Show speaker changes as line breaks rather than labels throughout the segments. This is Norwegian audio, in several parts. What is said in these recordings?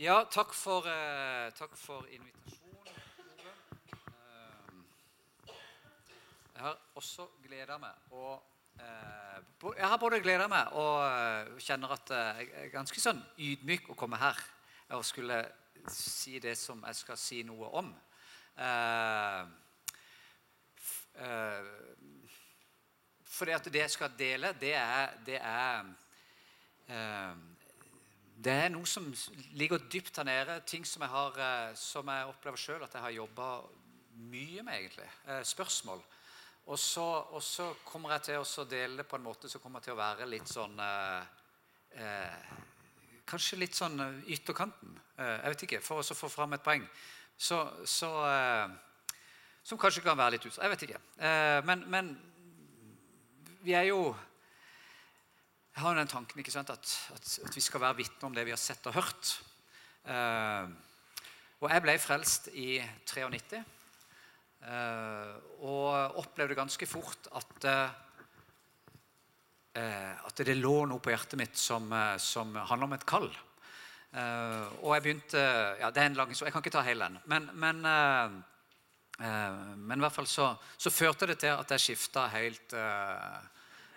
Ja, takk for, eh, takk for invitasjonen. Eh, jeg har også gleda meg og eh, Jeg har både gleda meg og eh, kjenner at eh, jeg er ganske sånn ydmyk å komme her og skulle si det som jeg skal si noe om. Eh, fordi at det jeg skal dele, det er, det er det er noe som ligger dypt her nede. Ting som jeg, har, eh, som jeg opplever sjøl at jeg har jobba mye med, egentlig. Eh, Spørsmål. Og så, og så kommer jeg til å dele det på en måte som kommer til å være litt sånn eh, eh, Kanskje litt sånn ytterkanten. Eh, jeg vet ikke. For å få fram et poeng. Så, så eh, Som kanskje kan være litt ut... Jeg vet ikke. Men, men vi er jo jeg har jo den tanken ikke sant, at, at, at vi skal være vitne om det vi har sett og hørt. Uh, og jeg ble frelst i 93. Uh, og opplevde ganske fort at uh, eh, at det lå noe på hjertet mitt som, eh, som handler om et kall. Eh, og jeg begynte ja, Det er en lang historie, jeg kan ikke ta hele den. Men, men, eh, eh, men i hvert fall så, så førte det til at jeg skifta helt eh,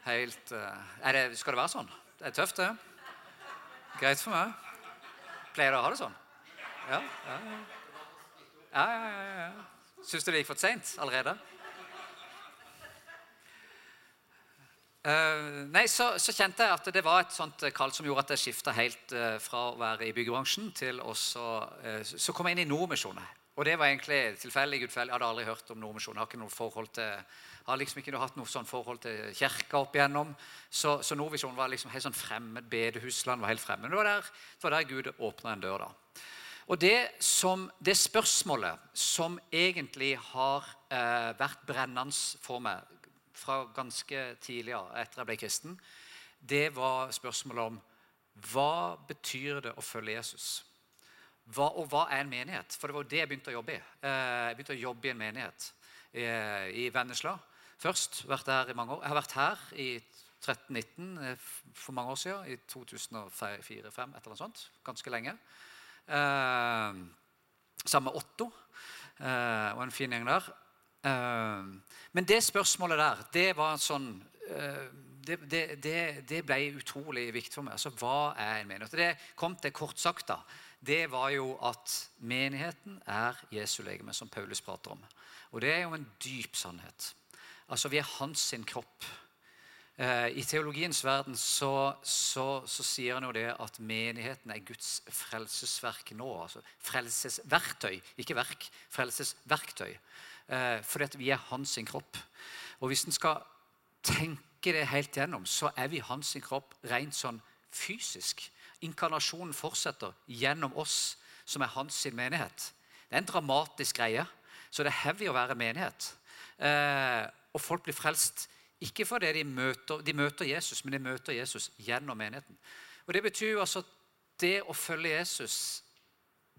helt eh, er det, Skal det være sånn? Det er tøft, det. Greit for meg. Pleier dere å ha det sånn? Ja? Ja, ja. ja, ja, ja. Syns du det gikk for seint allerede? Uh, nei, så, så kjente jeg at det var et sånt kall som gjorde at jeg skifta helt uh, fra å være i byggebransjen til å så, eh, så kom jeg inn i Nordmisjonen. Og det var egentlig tilfeldig. Gudfell. Jeg hadde aldri hørt om Nordmisjonen. Har ikke noe forhold til har liksom ikke hatt noe sånn forhold til kirka opp igjennom. Så, så Nordvisjonen var liksom helt sånn fremmed. Bedehusland var helt fremmed. Det var der, det var der Gud åpna en dør. da. Og det, som, det spørsmålet som egentlig har eh, vært brennende for meg fra ganske tidlig av, etter jeg ble kristen, det var spørsmålet om hva betyr det å følge Jesus? Hva, og hva er en menighet? For det var jo det jeg begynte å jobbe i. Eh, Jeg begynte å jobbe i en menighet i, i Vennesla først. Vært der i mange år. Jeg har vært her i 13-19 eh, for mange år siden. I 2004-2005, et eller annet sånt. Ganske lenge. Eh, sammen med Otto eh, og en fin gjeng der. Eh, men det spørsmålet der, det var sånn eh, det, det, det ble utrolig viktig for meg. Altså, Hva er en menighet? Det kom til kort sagt. da, Det var jo at menigheten er Jesu legeme, som Paulus prater om. Og det er jo en dyp sannhet. Altså, Vi er hans sin kropp. Eh, I teologiens verden så, så, så sier han jo det at menigheten er Guds frelsesverk nå. altså Frelsesverktøy, ikke verk. Frelsesverktøy. Eh, fordi vi er hans sin kropp. Og hvis en skal tenke det helt gjennom, så er vi hans sin kropp rent sånn fysisk. Inkarnasjonen fortsetter gjennom oss som er hans sin menighet. Det er en dramatisk greie. Så det er heavy å være menighet. Eh, og folk blir frelst ikke fordi de møter, de møter Jesus, men de møter Jesus gjennom menigheten. Og Det betyr jo altså at det å følge Jesus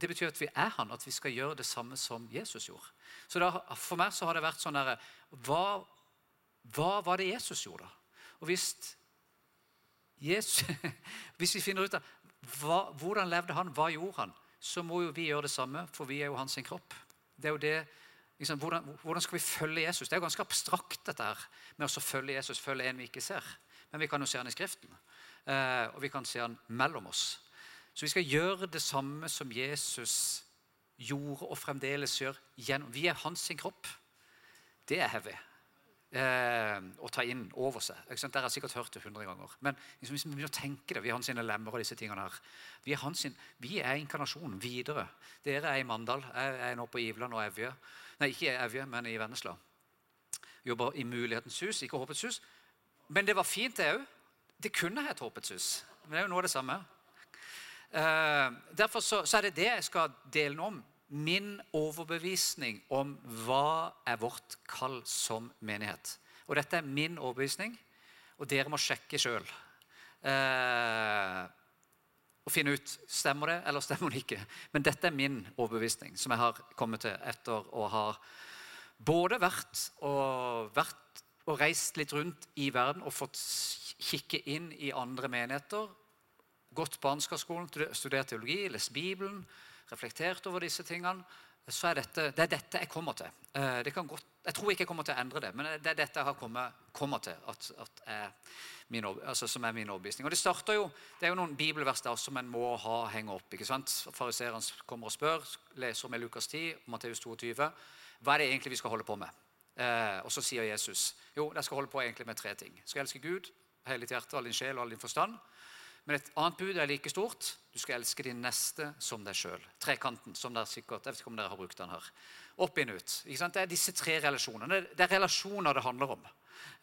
det betyr at vi er han, at vi skal gjøre det samme som Jesus gjorde. Så da, For meg så har det vært sånn derre hva, hva var det Jesus gjorde? Og hvis, Jesus, hvis vi finner ut av hva, hvordan levde han, hva gjorde han, så må jo vi gjøre det samme, for vi er jo hans kropp. Det er jo det, liksom, hvordan, hvordan skal vi følge Jesus? Det er jo ganske abstrakt, dette her, med å følge Jesus, følge en vi ikke ser. Men vi kan jo se han i Skriften, eh, og vi kan se han mellom oss. Så vi skal gjøre det samme som Jesus gjorde og fremdeles gjør. Gjennom. Vi er hans kropp. Det er heavy eh, å ta inn over seg. Ikke? Dere har sikkert hørt det hundre ganger. Men liksom, hvis vi begynner å tenke det, vi er hans lemmer og disse tingene her. Vi er, hans vi er inkarnasjonen videre. Dere er i Mandal. Jeg er nå på Iveland og Evje. Nei, ikke Evje, men i Vennesla. Jobber i Mulighetens hus, ikke Håpets hus. Men det var fint, det òg. Det kunne hett Håpets hus. Men det er jo noe av det samme. Eh, derfor så, så er det det jeg skal dele noe om. Min overbevisning om hva er vårt kall som menighet. Og dette er min overbevisning, og dere må sjekke sjøl. Eh, og finne ut stemmer det eller stemmer det ikke. Men dette er min overbevisning, som jeg har kommet til etter å ha både vært og, vært og reist litt rundt i verden og fått kikke inn i andre menigheter gått barneskapsskolen, studert teologi, lest Bibelen, reflektert over disse tingene, så er dette, det er dette jeg kommer til. Eh, det kan godt, jeg tror ikke jeg kommer til å endre det, men det er dette jeg har kommet, kommer til at, at er min, altså, som er min overbevisning. Og Det starter jo, det er jo noen bibelvers der som en må ha henge opp. ikke sant? Fariseeren kommer og spør, leser med Lukas 10, Matteus 22. Hva er det egentlig vi skal holde på med? Eh, og så sier Jesus jo, jeg skal holde på egentlig med tre ting. Du skal elske Gud, hele ditt hjerte, all din sjel og all din forstand. Men et annet bud er like stort. Du skal elske din neste som deg sjøl. Trekanten, som dere sikkert, jeg vet ikke om dere har brukt den her. Opp inn ut. Det er disse tre relasjonene. Det er relasjoner det handler om.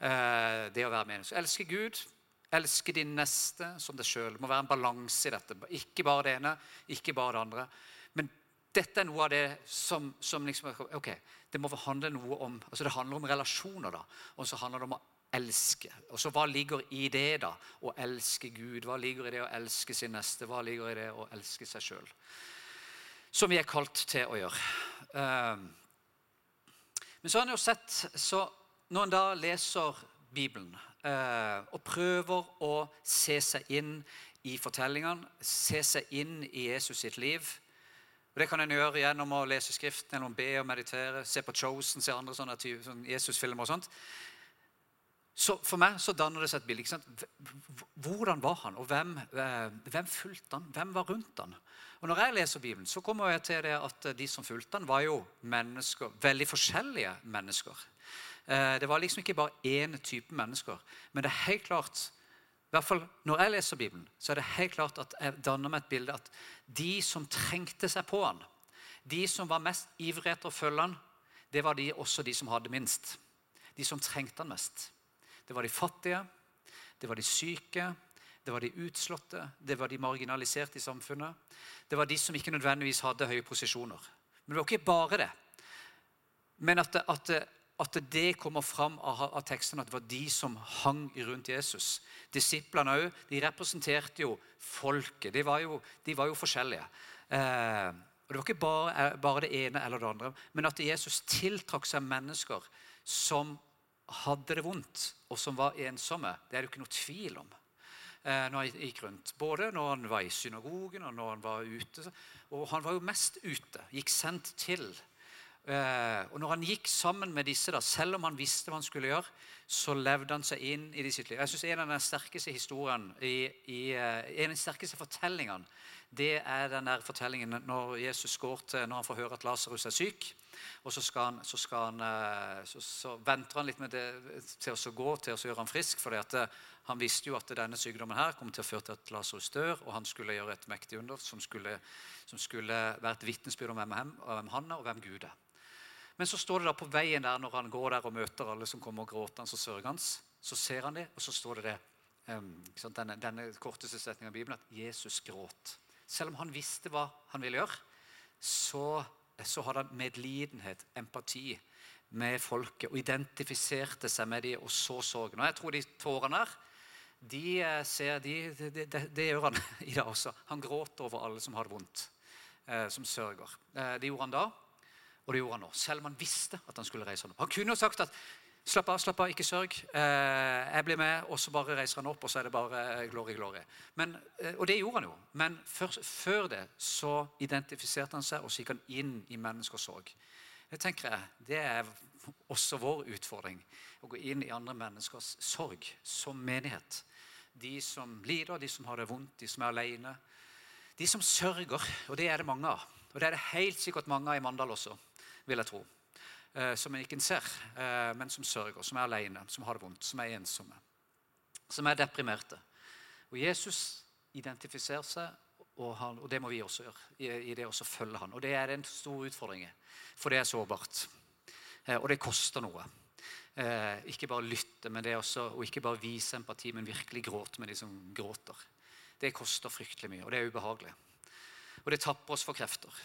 Eh, det å være meningsfull. Elske Gud, elske din neste som deg sjøl. Det må være en balanse i dette. Ikke bare det ene, ikke bare det andre. Men dette er noe av det som, som liksom, ok, Det må handle noe om altså det handler om relasjoner, da. Og så handler det om å elske. Og så Hva ligger i det, da? Å elske Gud. Hva ligger i det å elske sin neste? Hva ligger i det å elske seg sjøl? Som vi er kalt til å gjøre. Ehm, men så har en jo sett så Når en da leser Bibelen eh, og prøver å se seg inn i fortellingene, se seg inn i Jesus sitt liv og Det kan en gjøre gjennom å lese Skriften, gjennom å be og meditere, se på Chosen, se andre sånne, sånne Jesus-filmer og sånt. Så For meg så danner det seg et bilde. Hvordan var han, og hvem, eh, hvem fulgte han? Hvem var rundt han? Og Når jeg leser Bibelen, så kommer jeg til det at de som fulgte han, var jo mennesker, veldig forskjellige mennesker. Eh, det var liksom ikke bare én type mennesker. Men det er helt klart i hvert fall Når jeg leser Bibelen, så er det helt klart at jeg danner meg et bilde at de som trengte seg på han, de som var mest ivrige etter å følge han, det var de, også de som hadde minst. De som trengte han mest. Det var de fattige, det var de syke, det var de utslåtte, det var de marginaliserte i samfunnet. Det var de som ikke nødvendigvis hadde høye posisjoner. Men det var ikke bare det. Men at at at det kommer fram av, av tekstene at det var de som hang rundt Jesus. Disiplene òg. De representerte jo folket. De var jo, de var jo forskjellige. Eh, og Det var ikke bare, bare, det ene eller det andre, men at Jesus tiltrakk seg mennesker som hadde det vondt, og som var ensomme, det er det ikke noe tvil om. Eh, når han gikk rundt. Både når han var i synagogen og når han var ute. Og han var jo mest ute. Gikk sendt til. Eh, og når han gikk sammen med disse, da, selv om han visste hva han skulle gjøre, så levde han seg inn i de sitt liv. Jeg synes En av de sterkeste historiene, eh, en av de sterkeste fortellingene det er den der fortellingen når Jesus går til, når han får høre at Lasarus er syk. Og så, skal han, så, skal han, eh, så, så venter han litt med det til å gå til å gjøre han frisk. For eh, han visste jo at denne sykdommen her kom til å føre til at Lasarus dør, og han skulle gjøre et mektig under som skulle, som skulle være et vitnesbyrd om hvem, hvem han er, og hvem Gud er. Men så står det da på veien der når han går der og møter alle som kommer og gråter, og sørger hans, så ser han det, og så står det det um, denne, denne korteste setningen av Bibelen at Jesus gråt. Selv om han visste hva han ville gjøre, så, så hadde han medlidenhet, empati med folket og identifiserte seg med dem og så sorgen. Og jeg tror de tårene der de eh, ser, de, de, de, det gjør han i dag også. Han gråter over alle som har det vondt, eh, som sørger. Eh, det gjorde han da, og det gjorde han nå. Selv om han visste at han skulle reise ham opp. Han kunne jo sagt at Slapp av, slapp av, ikke sørg. Eh, jeg blir med, og så bare reiser han opp, og så er det bare eh, glory, glory. Men, eh, og det gjorde han jo. Men før, før, det så identifiserte han seg, og så gikk han inn i menneskers sorg. Det tenker jeg, det er også vår utfordring. Å gå inn i andre menneskers sorg som menighet. De som lider, de som har det vondt, de som er alene. De som sørger, og det er det mange av. Og det er det helt sikkert mange av i Mandal også, vil jeg tro. Eh, som en ikke ser, eh, men som sørger, som er alene, som har det vondt, som er ensomme. Som er deprimerte. Og Jesus identifiserer seg, og, han, og det må vi også gjøre. I, det å følge han. Og det er en stor utfordring, for det er sårbart. Eh, og det koster noe. Ikke bare lytte, men det er også, og ikke bare vise empati, men virkelig gråte med de som gråter. Det koster fryktelig mye, og det er ubehagelig. Og det tapper oss for krefter.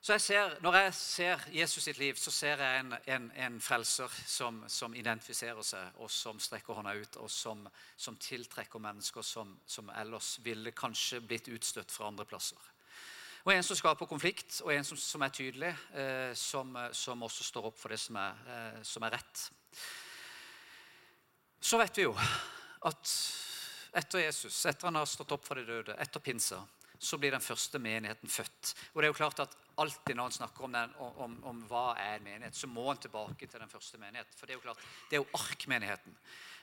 Så jeg ser, Når jeg ser Jesus sitt liv, så ser jeg en, en, en frelser som, som, identifiserer seg, og som strekker hånda ut, og som, som tiltrekker mennesker som, som, ellers ville kanskje blitt utstøtt fra andre plasser. Og En som skaper konflikt, og en som, er tydelig, eh, som, også står opp for det som er, eh, som er rett. Så vet vi jo at etter Jesus, etter han har stått opp fra de døde, etter pinsa, så blir den første menigheten født. Og det er jo klart at Alltid når han snakker om, den, om, om hva er en menighet, så må han tilbake til den første menighet. For det er jo klart, det er jo arkmenigheten.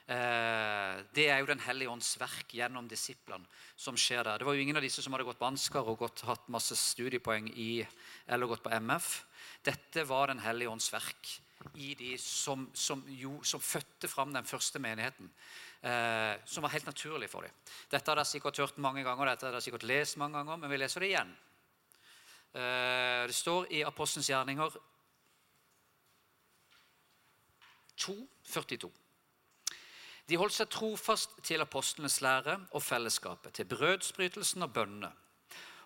Eh, det er jo Den hellige ånds verk gjennom disiplene som skjer der. Det var jo ingen av disse som hadde gått på Ansgar og gått, hatt masse studiepoeng i, eller gått på MF. Dette var Den hellige ånds verk i de som, som, jo, som fødte fram den første menigheten. Eh, som var helt naturlig for dem. Dette har dere sikkert hørt mange ganger, dette har dere sikkert lest mange ganger, men vi leser det igjen. Eh, det står i Apostelens gjerninger 2, 42. De holdt seg trofast til apostlenes lære og fellesskapet, til brødsbrytelsen og bønnene.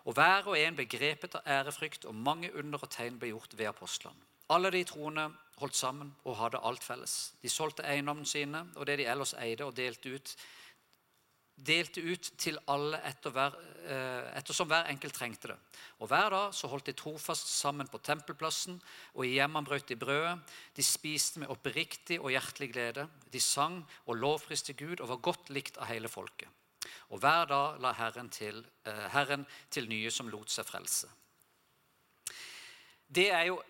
Og hver og en ble grepet av ærefrykt, og mange under og tegn ble gjort ved apostlene. Alle de troende holdt sammen og hadde alt felles. De solgte eiendommene sine og det de ellers eide, og delte ut, delte ut til alle etter hver, eh, ettersom hver enkelt trengte det. Og Hver dag så holdt de trofast sammen på tempelplassen, og i hjemmene brøt de brødet. De spiste med oppriktig og hjertelig glede. De sang og lovpriste Gud og var godt likt av hele folket. Og hver dag la Herren til, eh, Herren til nye som lot seg frelse. Det er jo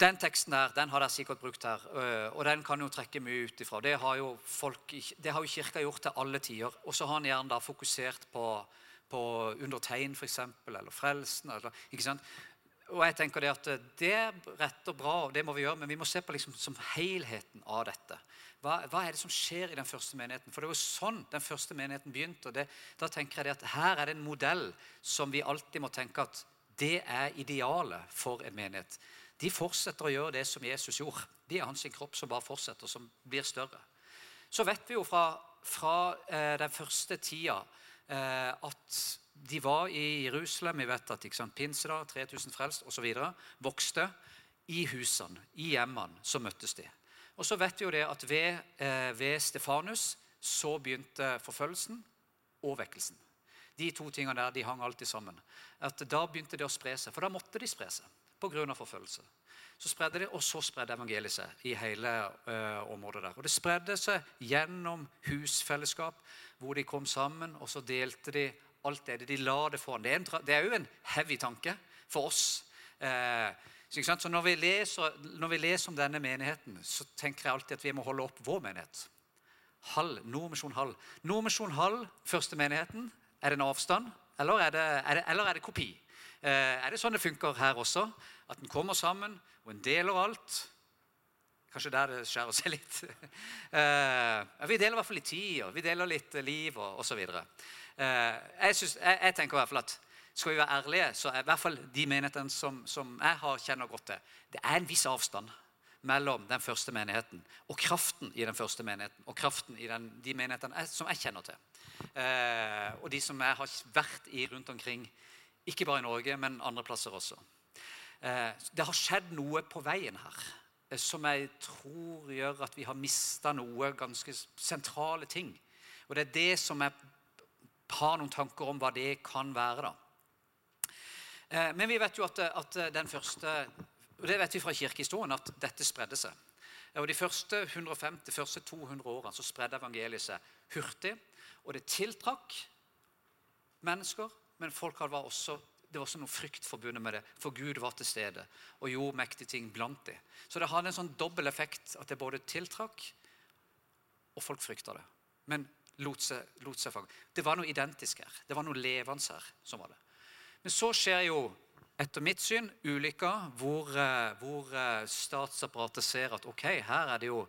den teksten der, den har dere sikkert brukt her, øh, og den kan jo trekke mye ut ifra. Det har jo, folk, det har jo Kirka gjort til alle tider. Og så har han gjerne da fokusert på, på undertegn, f.eks., eller frelsen. Eller, ikke sant? Og jeg tenker Det at det er rett og bra, og det må vi gjøre, men vi må se på liksom som helheten av dette. Hva, hva, er det som skjer i den første menigheten? For det var sånn den første menigheten begynte. og det, Da tenker jeg at Her er det en modell som vi alltid må tenke at det er idealet for en menighet de fortsetter å gjøre det som Jesus gjorde. De er hans kropp som bare fortsetter, som blir større. Så vet vi jo fra, fra eh, den første tida eh, at de var i Jerusalem. Vi vet at ikke sant, Pinsedag, 3000 frelst osv. vokste. I husene, i hjemmene, så møttes de. Og så vet vi jo det at ved, eh, ved Stefanus så begynte forfølgelsen og vekkelsen. De to tingene der de hang alltid sammen. At Da begynte det å spre seg, for da måtte de spre seg pga. forfølgelse. Så spredde det, Og så spredde evangeliet seg i hele uh, området der. Og Det spredde seg gjennom husfellesskap, hvor de kom sammen, og så delte de alt det. De la det foran. Det er, en, det er jo en heavy tanke for oss. Uh, så, så når, vi leser, når, vi leser, om denne menigheten, så tenker jeg alltid at vi må holde opp vår menighet. Hall, Nordmisjon Hall. Nordmisjon Hall, første menigheten, er det en avstand, eller er det, er det, eller er det kopi? Eh, er det sånn det funker her også? At en kommer sammen, og en deler alt? Kanskje der det skjærer seg litt. Eh, vi deler i hvert fall litt tid, og vi deler litt liv og osv. Eh, jeg, jeg, jeg tenker i hvert fall at skal vi være ærlige, så er i hvert fall de menighetene som, som jeg har kjenner godt til, det er en viss avstand mellom den første menigheten og kraften i den første menigheten og kraften i den, de menighetene som jeg kjenner til. Eh, og de som jeg har vært i rundt omkring ikke bare i Norge, men andre plasser også. Eh, det har skjedd noe på veien her eh, som jeg tror gjør at vi har mista noe ganske sentrale ting. Og det er det som jeg har noen tanker om hva det kan være. da. Eh, men vi vet jo at, at den første og det vet vi fra kirkehistorien at dette spredde seg. Og De første 150, første 200 årene så spredde evangeliet seg hurtig. Og det tiltrakk mennesker men folk var også, det var også noe frykt forbundet med det, for Gud var til stede og gjorde mektige ting blant dem. Så det hadde en sånn dobbel effekt at det både tiltrakk, og folk frykta det. Men lot seg, lot seg fange. Det var noe identisk her. Det var noe levende her. som var det. Men så skjer jo etter mitt syn ulykker hvor, eh, hvor, eh, statsapparatet ser at ok, her er det jo,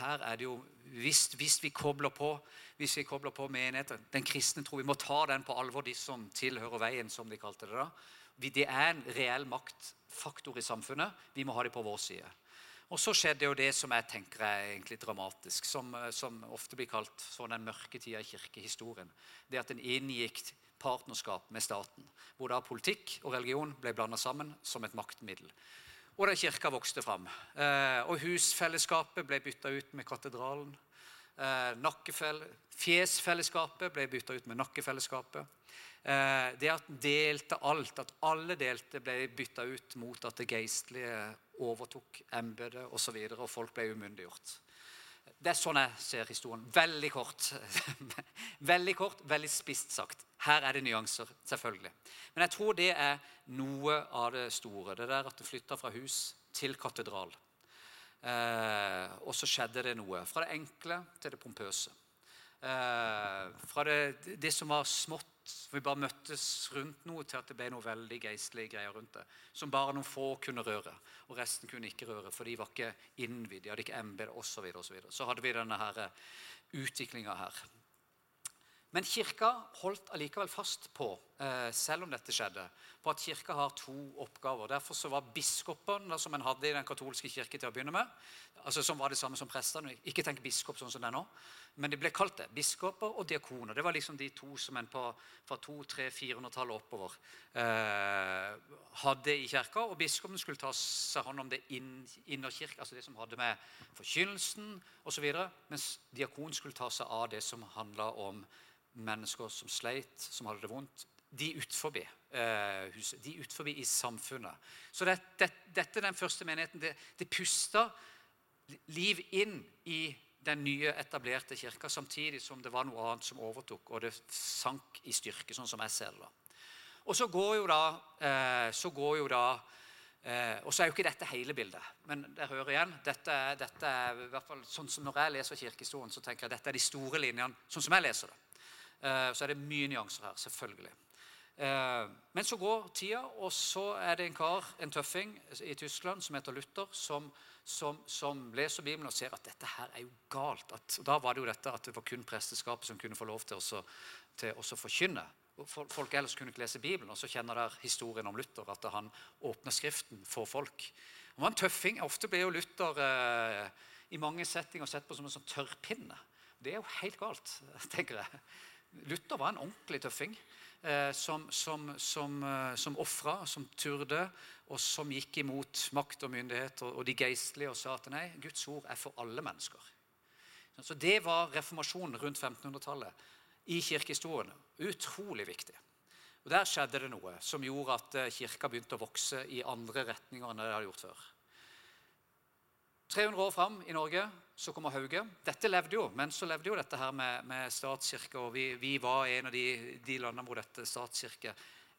er det jo hvis, hvis, vi kobler på hvis vi kobler på menigheten, den kristne tro, vi må ta den på alvor, de som tilhører veien, som de kalte det da. Det er en reell maktfaktor i samfunnet. Vi må ha det på vår side. Og så skjedde jo det som jeg tenker er egentlig dramatisk, som, eh, som ofte blir kalt sånn den mørke tida i kirkehistorien. Det at en inngikk partnerskap med staten, hvor da politikk og religion ble blanda sammen som et maktmiddel. Og da kirka vokste fram. Eh, og husfellesskapet ble bytta ut med katedralen. Eh, fjesfellesskapet ble bytta ut med nakkefellesskapet. Eh, det at delte alt, at alle delte, ble bytta ut mot at det geistlige overtok embetet osv., og, så videre, og folk ble umyndiggjort. Det er sånn jeg ser historien. Veldig kort. veldig kort, veldig spisst sagt. Her er det nyanser, selvfølgelig. Men jeg tror det er noe av det store. Det der at det flytta fra hus til katedral. Eh, og så skjedde det noe. Fra det enkle til det pompøse. Eh, fra det, det, som var smått, vi bare møttes rundt noe, til at det ble noe veldig geistlige greier rundt det. Som bare noen få kunne røre. Og resten kunne ikke røre, for de var ikke innvidd. De hadde ikke embete osv. Så, videre, og så, videre. så hadde vi denne her utviklinga her. Men kirka holdt allikevel fast på, eh, selv om dette skjedde, på at kirka har to oppgaver. Derfor så var biskopene som en hadde i den katolske kirke til å begynne med, altså som var det samme som prestene Ikke tenk biskop sånn som det er nå, men de ble kalt det. Biskoper og diakoner. Det var liksom de to som en på, fra 200-400-tallet oppover eh, hadde i kirka. Og biskopen skulle ta seg hånd om det inn, innerkirke, altså det som hadde med forkynnelsen osv., mens diakonen skulle ta seg av det som handla om mennesker som sleit, som hadde det vondt. De utenfor eh, huset, de utenfor i samfunnet. Så det, det, dette den første menigheten. Det, det pusta liv inn i den nye, etablerte kirka, samtidig som det var noe annet som overtok, og det sank i styrke, sånn som jeg ser det. da. Og så går jo da, eh, så går jo da eh, Og så er jo ikke dette hele bildet, men dere hører igjen. Dette er, dette er i hvert fall sånn som Når jeg leser kirkehistorien, så tenker jeg at dette er de store linjene, sånn som jeg leser det. Eh, så er det mye nyanser her, selvfølgelig. Eh, men så går tida, og så er det en kar, en tøffing i Tyskland som heter Luther, som, som, som leser Bibelen og ser at dette her er jo galt. At, da var det jo dette at det var kun presteskapet som kunne få lov til å, til å forkynne. Folk ellers kunne ikke lese Bibelen. Og så kjenner dere historien om Luther, at han åpner Skriften for folk. Han var en tøffing. Ofte ble jo Luther eh, i mange settinger sett på som en sånn tørrpinne. Det er jo helt galt, tenker jeg. Luther var en ordentlig tøffing eh, som, som, som, eh, som ofra, som turde, og som gikk imot makt og myndighet og, og de geistlige og sa at nei, Guds ord er for alle mennesker. Så Det var reformasjonen rundt 1500-tallet i kirkehistorien. Utrolig viktig. Og Der skjedde det noe som gjorde at eh, kirka begynte å vokse i andre retninger enn det hadde gjort før. 300 år fram i Norge så kommer Hauge. Dette levde jo, men så levde jo dette her med, med statskirke. og vi, vi, var en av de, de landene hvor dette statskirke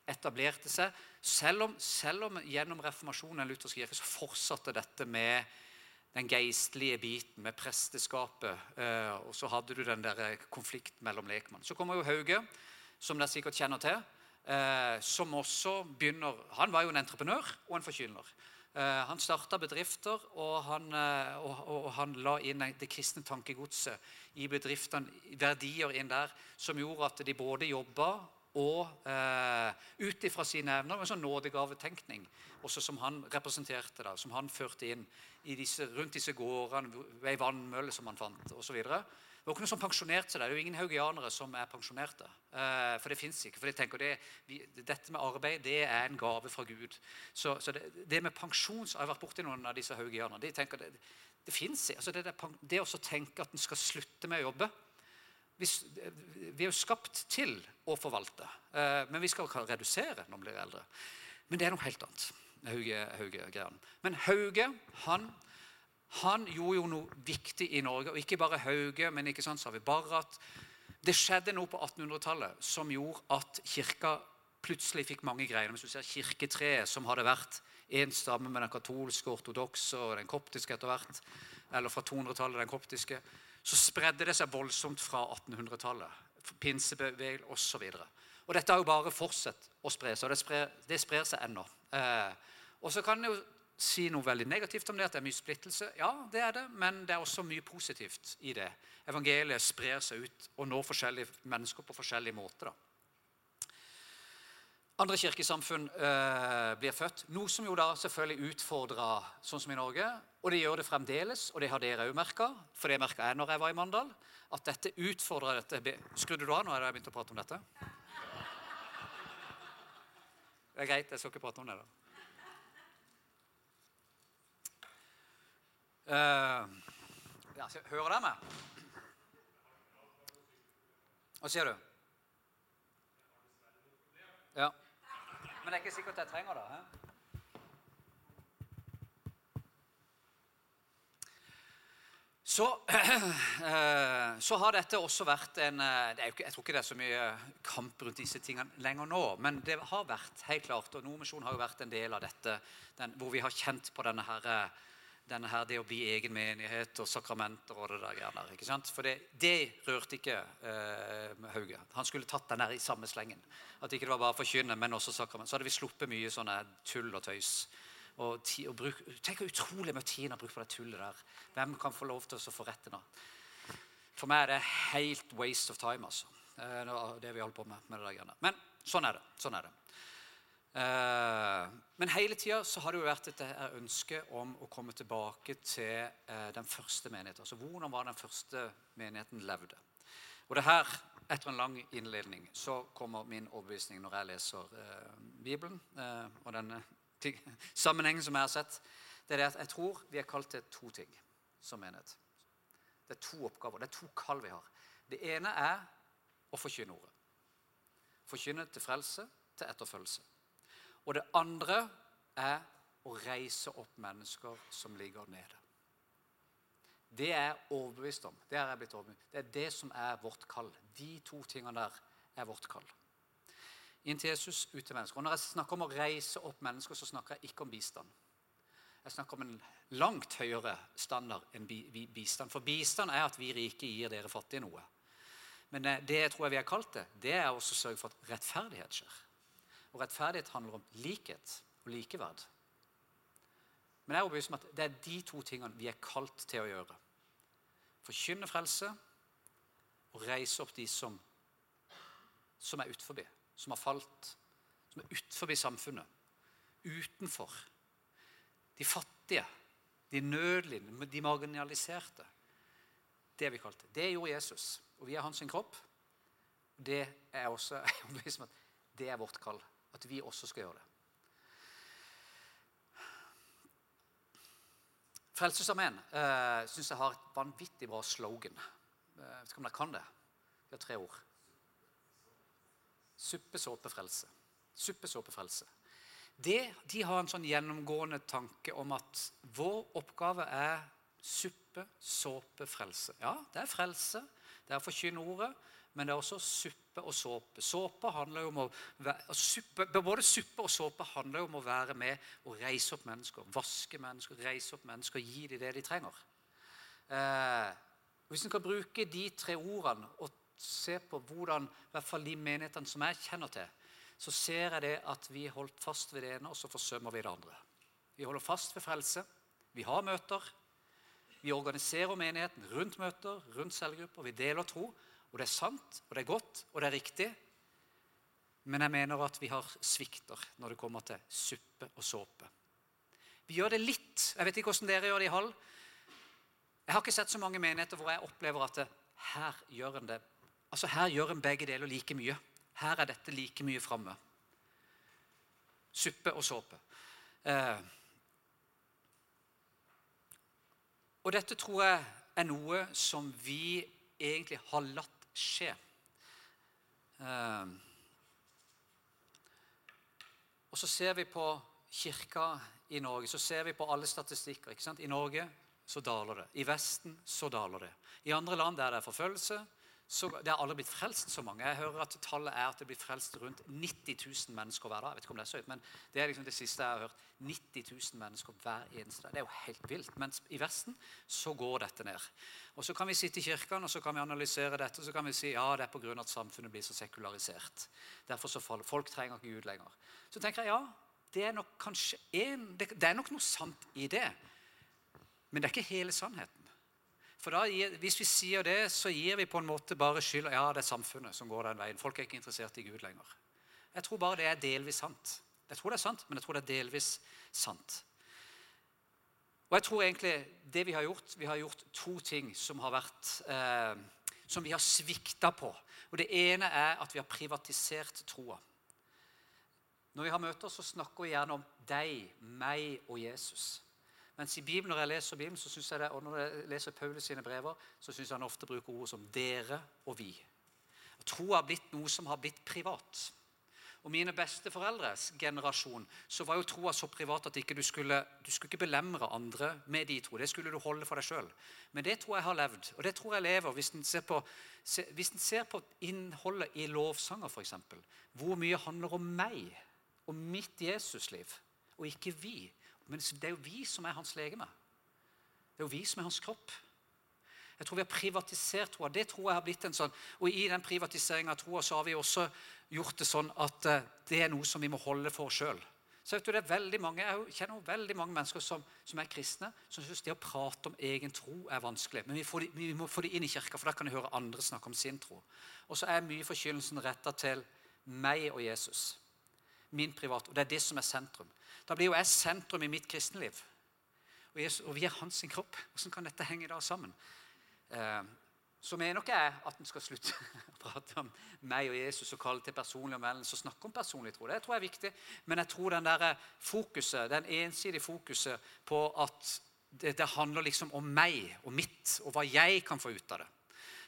etablerte seg. Selv om, selv om gjennom reformasjonen i luthersk kirke så fortsatte dette med den geistlige biten, med presteskapet. Eh, og så hadde du den der konflikten mellom lekmann. Så kommer jo Hauge, som dere sikkert kjenner til. Eh, som også begynner, Han var jo en entreprenør og en forkynner. Eh, han starta bedrifter, og han, eh, og, og han, la inn det kristne tankegodset i bedriftene, verdier inn der, som gjorde at de både jobba og eh, ut ifra sine evner, en sånn nådegavetenkning, også som han representerte, da, som han førte inn disse, rundt disse gårdene, ei vannmølle som han fant, osv. Det var ikke noe som pensjonerte seg. Det er jo ingen haugianere som er pensjonerte. Uh, for det fins ikke. For de tenker det, vi, Dette med arbeid det er en gave fra Gud. Så, så det, det, med pensjon har jeg vært borti noen av disse haugianerne. De tenker det, det fins. Altså det, det, å tenke at en skal slutte med å jobbe vi, vi er jo skapt til å forvalte. Uh, men vi skal redusere når vi blir eldre. Men det er noe helt annet. Hauge, Hauge Men Hauge han han gjorde jo noe viktig i Norge. Og ikke bare Hauge, men ikke sant, så har vi Barrat. Det skjedde noe på 1800-tallet som gjorde at kirka plutselig fikk mange greier. Hvis du ser kirketreet, som hadde vært én stamme med den katolske, ortodokse og den koptiske etter hvert, eller fra 200-tallet den koptiske, så spredde det seg voldsomt fra 1800-tallet. Pinsebevegelse osv. Og, dette har jo bare fortsatt å spre seg, og det sprer, det sprer seg ennå. Eh, og så kan jo si noe veldig negativt om det, at det er mye splittelse. Ja, det er det, men det er også mye positivt i det. Evangeliet sprer seg ut og når forskjellige mennesker på forskjellige måter. da. Andre kirkesamfunn øh, blir født, noe som jo da selvfølgelig utfordra sånn som i Norge. Og det gjør det fremdeles, og det har dere òg merka, for det merka jeg når jeg var i Mandal. At dette utfordrer dette Skrudde du av nå? Har jeg begynte å prate om dette? Det er greit, jeg skal ikke prate om det. da. Uh, ja, hører dere meg? Hva sier du? Ja. Men det er ikke sikkert jeg trenger det. He? Så, eh, så, har dette også vært en eh, Jeg tror ikke det er så mye kamp rundt disse tingene lenger nå. Men det har vært helt klart, og Nordmisjonen har jo vært en del av dette, den, hvor vi har kjent på denne her, denne her, det å bli egen menighet og sakramenter og det der der. ikke sant? For det, det rørte ikke eh, Hauge. Han skulle tatt den der i samme slengen. At ikke det var bare forkynne, men også sakrament. Så hadde vi sluppet mye sånne tull og tøys. Og, og bruk, tenk hvor utrolig mye tid han har brukt på det tullet der. Hvem kan få lov til å få rette nå? For meg er det helt waste of time, altså. Eh, det vi holder på med. med det der. Men sånn er det. Sånn er det. Eh, men hele tida har det jo vært et ønske om å komme tilbake til eh, den første menigheten. Altså hvordan var den første menigheten levde. Og det her, etter en lang innledning, så kommer min overbevisning når jeg leser Bibelen. og denne sammenhengen som jeg har sett, det er det at jeg tror vi er kalt til to ting som menighet. Det er to oppgaver. Det er to kall vi har. Det ene er å forkynne ordet. Forkynne til frelse, til etterfølgelse. Og det andre er å reise opp mennesker som ligger nede. Det er overbevist om. Det er jeg blitt overbevist. Det er det som er vårt kall. De to tingene der er vårt kall inn til Jesus, ut til mennesker. Og Når jeg snakker om å reise opp mennesker, så snakker jeg ikke om bistand. Jeg snakker om en langt høyere standard enn bistand. For bistand er at vi rike gir dere fattige noe. Men eh, det tror jeg vi har kalt det, det er å sørge for at rettferdighet skjer. Og rettferdighet handler om likhet og likeverd. Men jeg er overbevist om at det er de to tingene vi er kalt til å gjøre. Forkynne frelse og reise opp de som, som er utenfor som har falt, som er utenfor samfunnet. Utenfor. De fattige, de nødlidende, de marginaliserte. Det er vi kalt det. Gjorde Jesus. Og vi er hans kropp. Det er også at det er vårt kall. At vi også skal gjøre det. Frelsesarmeen eh, syns jeg har et vanvittig bra slogan. Uh, vet ikke om dere kan det? Vi har tre ord. Suppe, såpe, frelse. Suppe, såpe, frelse. Det, de har en sånn gjennomgående tanke om at vår oppgave er suppe, såpe, frelse. Ja, det er frelse, det er å forkynne ordet, men det er også suppe og såpe. Såpe handler jo om å være, suppe, både suppe og såpe handler jo om å være med og reise opp mennesker. Vaske mennesker, reise opp mennesker, gi dem det de trenger. Eh, hvis en kan bruke de tre ordene og se på hvordan i hvert fall de menighetene som jeg kjenner til, så ser jeg det at vi holdt fast ved det ene, og så forsømmer vi det andre. Vi holder fast ved frelse. Vi har møter. Vi organiserer menigheten rundt møter, rundt cellegrupper. Vi deler tro. Og det er sant, og det er godt, og det er riktig. Men jeg mener at vi har svikter når det kommer til suppe og såpe. Vi gjør det litt. Jeg vet ikke hvordan dere gjør det i Hall. Jeg har ikke sett så mange menigheter hvor jeg opplever at det, her gjør en det Altså Her gjør en begge deler like mye. Her er dette like mye framme. Suppe og såpe. Eh. Og dette tror jeg er noe som vi egentlig har latt skje. Eh. Og så ser vi på kirka i Norge, så ser vi på alle statistikker. I Norge så daler det. I Vesten så daler det. I andre land der det er forfølgelse, så, det har aldri blitt frelst så mange. Jeg hører at tallet er at det blir frelst rundt 90 000 mennesker hver dag. Jeg vet ikke om Det er så høyt, men det er liksom det siste jeg har hørt. 90 000 mennesker hver eneste dag. Det er jo helt vilt. Mens i Vesten så går dette ned. Og Så kan vi sitte i kirken og så kan vi analysere dette og så kan vi si ja, det er pga. at samfunnet blir så sekularisert. Derfor så faller Folk trenger ikke Gud lenger. Så tenker jeg ja, det er nok kanskje en, det, det er nok noe sant i det. Men det er ikke hele sannheten. For da, Hvis vi sier det, så gir vi på en måte bare skylda ja, det er samfunnet som går den veien. Folk er ikke interessert i Gud lenger. Jeg tror bare det er delvis sant. Jeg tror det er sant, men jeg tror det er delvis sant. Og jeg tror egentlig det Vi har gjort vi har gjort to ting som har vært eh, som vi har svikta på. Og Det ene er at vi har privatisert troa. Når vi har møter, så snakker vi gjerne om deg, meg og Jesus. Mens i Bibelen, når jeg leser Bibelen, så synes jeg det, og når jeg leser Paulus sine brever, så syns jeg han ofte bruker ord som 'dere' og 'vi'. Tro har blitt noe som har blitt privat. og mine besteforeldres generasjon så var jo troa så privat at ikke du, skulle, du skulle ikke belemre andre med de tro. Det skulle du holde for deg sjøl. Men det tror jeg har levd, og det tror jeg lever hvis en ser på, ser på innholdet i lovsanger, f.eks. Hvor mye handler om meg og mitt Jesusliv, og ikke vi. Men det er jo vi som er hans legeme. Det er jo vi som er hans kropp. Jeg tror vi har privatisert troa. Det tror jeg har blitt en sånn, Og i den privatiseringa av troa har vi også gjort det sånn at eh, det er noe som vi må holde for oss sjøl. Så vet du, det er veldig mange, Jeg kjenner veldig mange mennesker som, som er kristne, som syns det å prate om egen tro er vanskelig. Men vi, de, vi må få det inn i kirka, for da kan de høre andre snakke om sin tro. Og så er mye forkynnelsen retta til meg og Jesus. Min privat, og Det er det som er sentrum. Da blir jo jeg sentrum i mitt kristenliv. Og, Jesus, og vi er hans kropp. Hvordan kan dette henge da sammen? Eh, så mener ikke jeg at en skal slutte å prate om meg og Jesus og kalle til personlig omvendelse og snakke om personlig tro. Det tror jeg er viktig. Men jeg tror den der fokuset, den ensidige fokuset på at det, det, handler liksom om meg og mitt, og hva jeg kan få ut av det.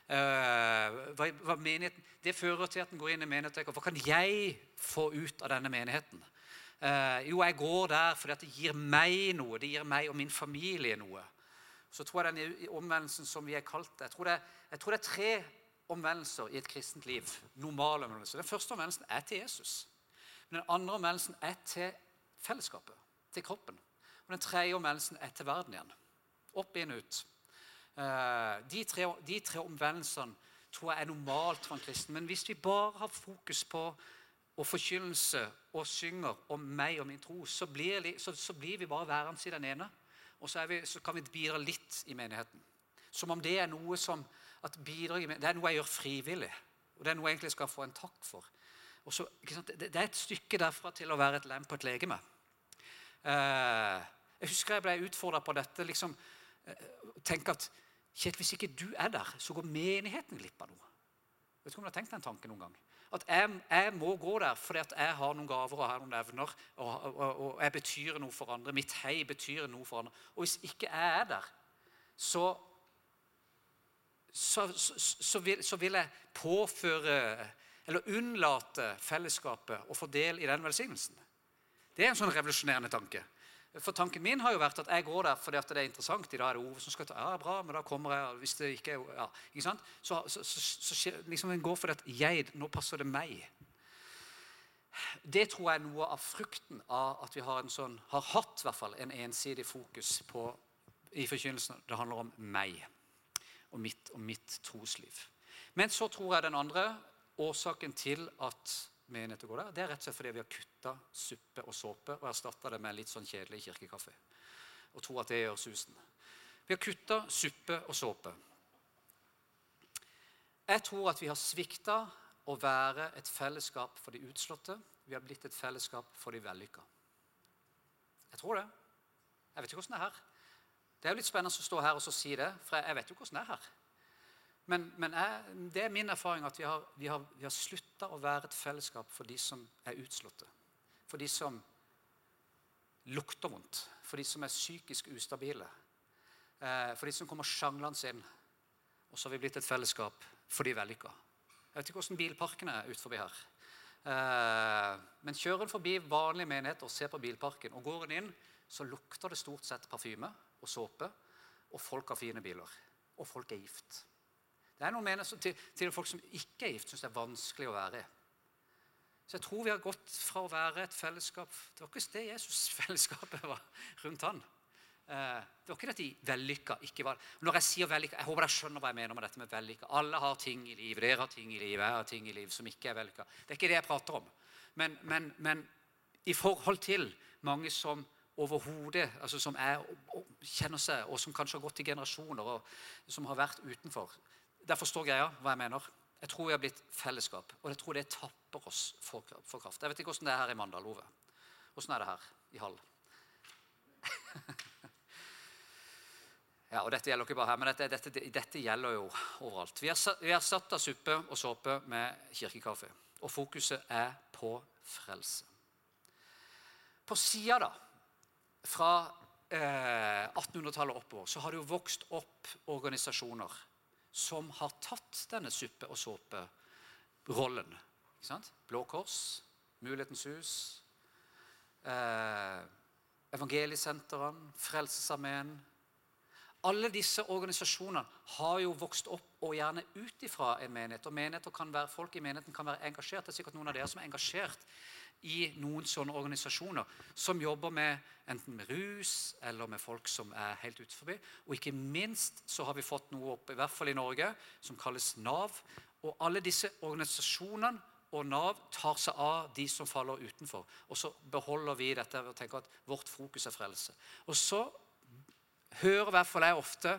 Uh, hva, menigheten, det fører til at en går inn i menigheten. Hva kan jeg få ut av denne menigheten? Uh, jo, jeg går der fordi det gir meg noe. Det gir meg og min familie noe så tror jeg den omvendelsen som vi er kalt jeg tror det, jeg tror det er tre omvendelser i et kristent liv. Normale omvendelser. Den første omvendelsen er til Jesus. Men Den andre omvendelsen er til fellesskapet, til kroppen. Og den tredje omvendelsen er til verden igjen. Opp, inn, ut. Eh, de tre, de tre omvendelsene tror jeg er normalt for en kristen. Men hvis vi bare har fokus på og forkynnelse og synger om meg og min tro, så blir, så, så blir vi bare værende i den ene. Og så, vi, så, kan vi bidra litt i menigheten. Som om det er noe som at bidrag, det er noe jeg gjør frivillig. Og det er noe jeg egentlig skal få en takk for. Så, det, er et stykke derfra til å være et lem på et legeme. Eh, jeg husker jeg ble utfordra på dette. liksom, Tenk at Kjet, hvis ikke du er der, så går menigheten glipp av noe. Vet ikke om du har tenkt den tanken noen gang? At jeg, jeg, må gå der fordi at jeg har noen gaver og har noen evner. Og, og, og, jeg betyr noe for andre. Mitt hei betyr noe for andre. Og hvis ikke jeg er der, så, så, så, vil, så vil, jeg påføre eller unnlate fellesskapet å få del i den velsignelsen. Det er en sånn revolusjonerende tanke. For tanken min har jo vært at jeg går der fordi det er interessant. I dag er det Ove som skal ta ja, bra, men da kommer jeg. hvis det ikke er, ja, ikke sant? Så, så, så, så liksom en går fordi at jeg, nå passer det meg. Det tror jeg er noe av frukten av at vi har, en sånn, har hatt i hvert fall, en ensidig fokus på, i forkynnelsen. Det handler om meg og mitt, og mitt trosliv. Men så tror jeg den andre årsaken til at menighet å gå der, det er rett og slett fordi vi har kutta suppe og såpe og erstatta det med litt sånn kjedelig kirkekaffe. Og tror at det gjør susen. Vi har kutta suppe og såpe. Jeg tror at vi har svikta å være et fellesskap for de utslåtte. Vi har blitt et fellesskap for de vellykka. Jeg tror det. Jeg vet ikke hvordan det er her. Det er jo litt spennende å stå her og si det, for jeg vet jo hvordan det er her. Men, men jeg, det er min erfaring at vi har, vi har, har slutta å være et fellesskap for de som er utslåtte. For de som lukter vondt. For de som er psykisk ustabile. Eh, for de som kommer sjanglende inn. Og så har vi blitt et fellesskap for de vellykka. Jeg vet ikke hvordan bilparken er ut forbi her. Eh, men kjører en forbi vanlige menigheter og ser på bilparken, og går en inn, så lukter det stort sett parfyme og såpe. Og folk har fine biler. Og folk er gift. Det er noen mennesker til, til folk som ikke er gift, syns det er vanskelig å være i. Så jeg tror vi har gått fra å være et fellesskap Det var ikke det Jesus-fellesskapet var rundt han. Eh, det var ikke det at de vellykka ikke var Når jeg sier vellykka, jeg håper dere skjønner hva jeg mener med dette med vellykka. Alle har ting i livet. Dere har ting i livet, jeg har ting i livet som ikke er vellykka. Det er ikke det jeg prater om. Men, men, men i forhold til mange som overhodet altså som er, kjenner seg, og som kanskje har gått i generasjoner, og som har vært utenfor, der forstår greia hva jeg mener. Jeg tror vi har blitt fellesskap, og jeg tror det tapper oss for, for kraft. Jeg vet ikke hvordan det er her i Mandal, Ove. Hvordan er det her i Hall? ja, og Dette gjelder ikke bare her, men dette, dette, dette gjelder jo overalt. Vi av suppe og såpe med kirkekaffe, og fokuset er på frelse. På sida, da, fra eh, 1800-tallet oppover, så har det jo vokst opp organisasjoner som har tatt denne suppe- og såpe-rollen. Blå Kors, Mulighetens hus, eh, Evangeliesentrene, Frelsesarmeen Alle disse organisasjonene har jo vokst opp og gjerne ut ifra en menighet. Og menigheter kan være, folk i menigheten kan være engasjert. Det er sikkert noen av dere som er engasjert i noen sånne organisasjoner som jobber med enten med rus eller med folk som er helt utenfor. Og ikke minst så har vi fått noe opp, i hvert fall i Norge, som kalles Nav. Og alle disse organisasjonene og Nav tar seg av de som faller utenfor. Og så beholder vi dette og tenker at vårt fokus er frelse. Og så hører i hvert fall jeg ofte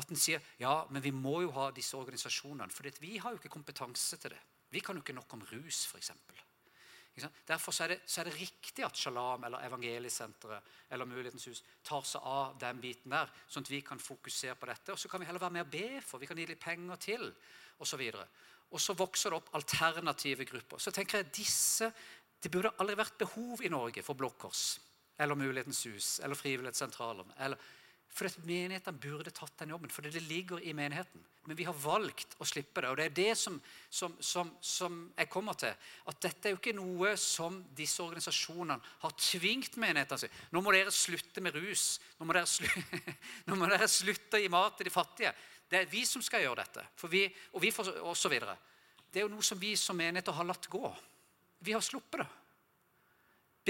at en sier ja, men vi må jo ha disse organisasjonene. For vi har jo ikke kompetanse til det. Vi kan jo ikke nok om rus, f.eks. Derfor er det, så er det, riktig at Shalom eller Evangeliesenteret eller Mulighetens hus tar seg av den biten der, sånn at vi kan fokusere på dette. Og så kan vi heller være med og be for. Vi kan gi litt penger til, osv. Og, og så vokser det opp alternative grupper. Så tenker jeg disse, Det burde aldri vært behov i Norge for Blå Kors eller Mulighetens hus eller Frivillighetssentralene. eller for Menighetene burde tatt den jobben, for det ligger i menigheten. Men vi har valgt å slippe det. Og det er det som, som, som, som, jeg kommer til. At dette er jo ikke noe som disse organisasjonene har tvingt menighetene til. Nå må dere slutte med rus. Nå må dere, slutte, nå må dere slutte å gi mat til de fattige. Det er vi som skal gjøre dette. Vi, og vi får, og så videre. Det er jo noe som vi som menigheter har latt gå. Vi har sluppet det.